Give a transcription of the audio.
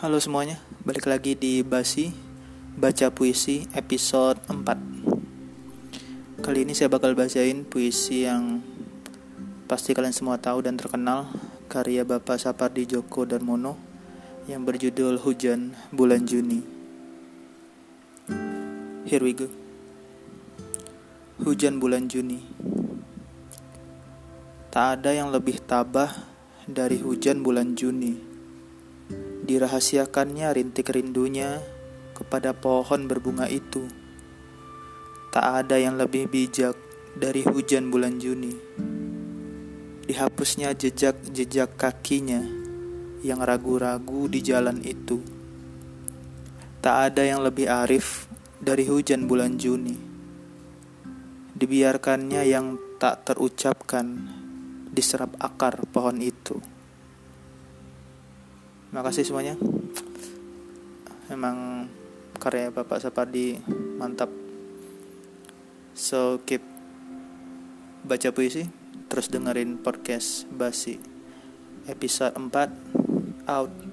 Halo semuanya, balik lagi di Basi Baca Puisi episode 4 Kali ini saya bakal bacain puisi yang pasti kalian semua tahu dan terkenal Karya Bapak Sapardi Djoko Darmono Yang berjudul Hujan Bulan Juni. Here we go. Hujan bulan Juni. Tak ada yang lebih tabah dari hujan bulan Juni dirahasiakannya rintik rindunya kepada pohon berbunga itu. Tak ada yang lebih bijak dari hujan bulan Juni. Dihapusnya jejak-jejak kakinya yang ragu-ragu di jalan itu. Tak ada yang lebih arif dari hujan bulan Juni. Dibiarkannya yang tak terucapkan diserap akar pohon itu. Makasih semuanya. Emang karya Bapak Sapardi mantap. So keep baca puisi, terus dengerin podcast Basi. Episode 4 out.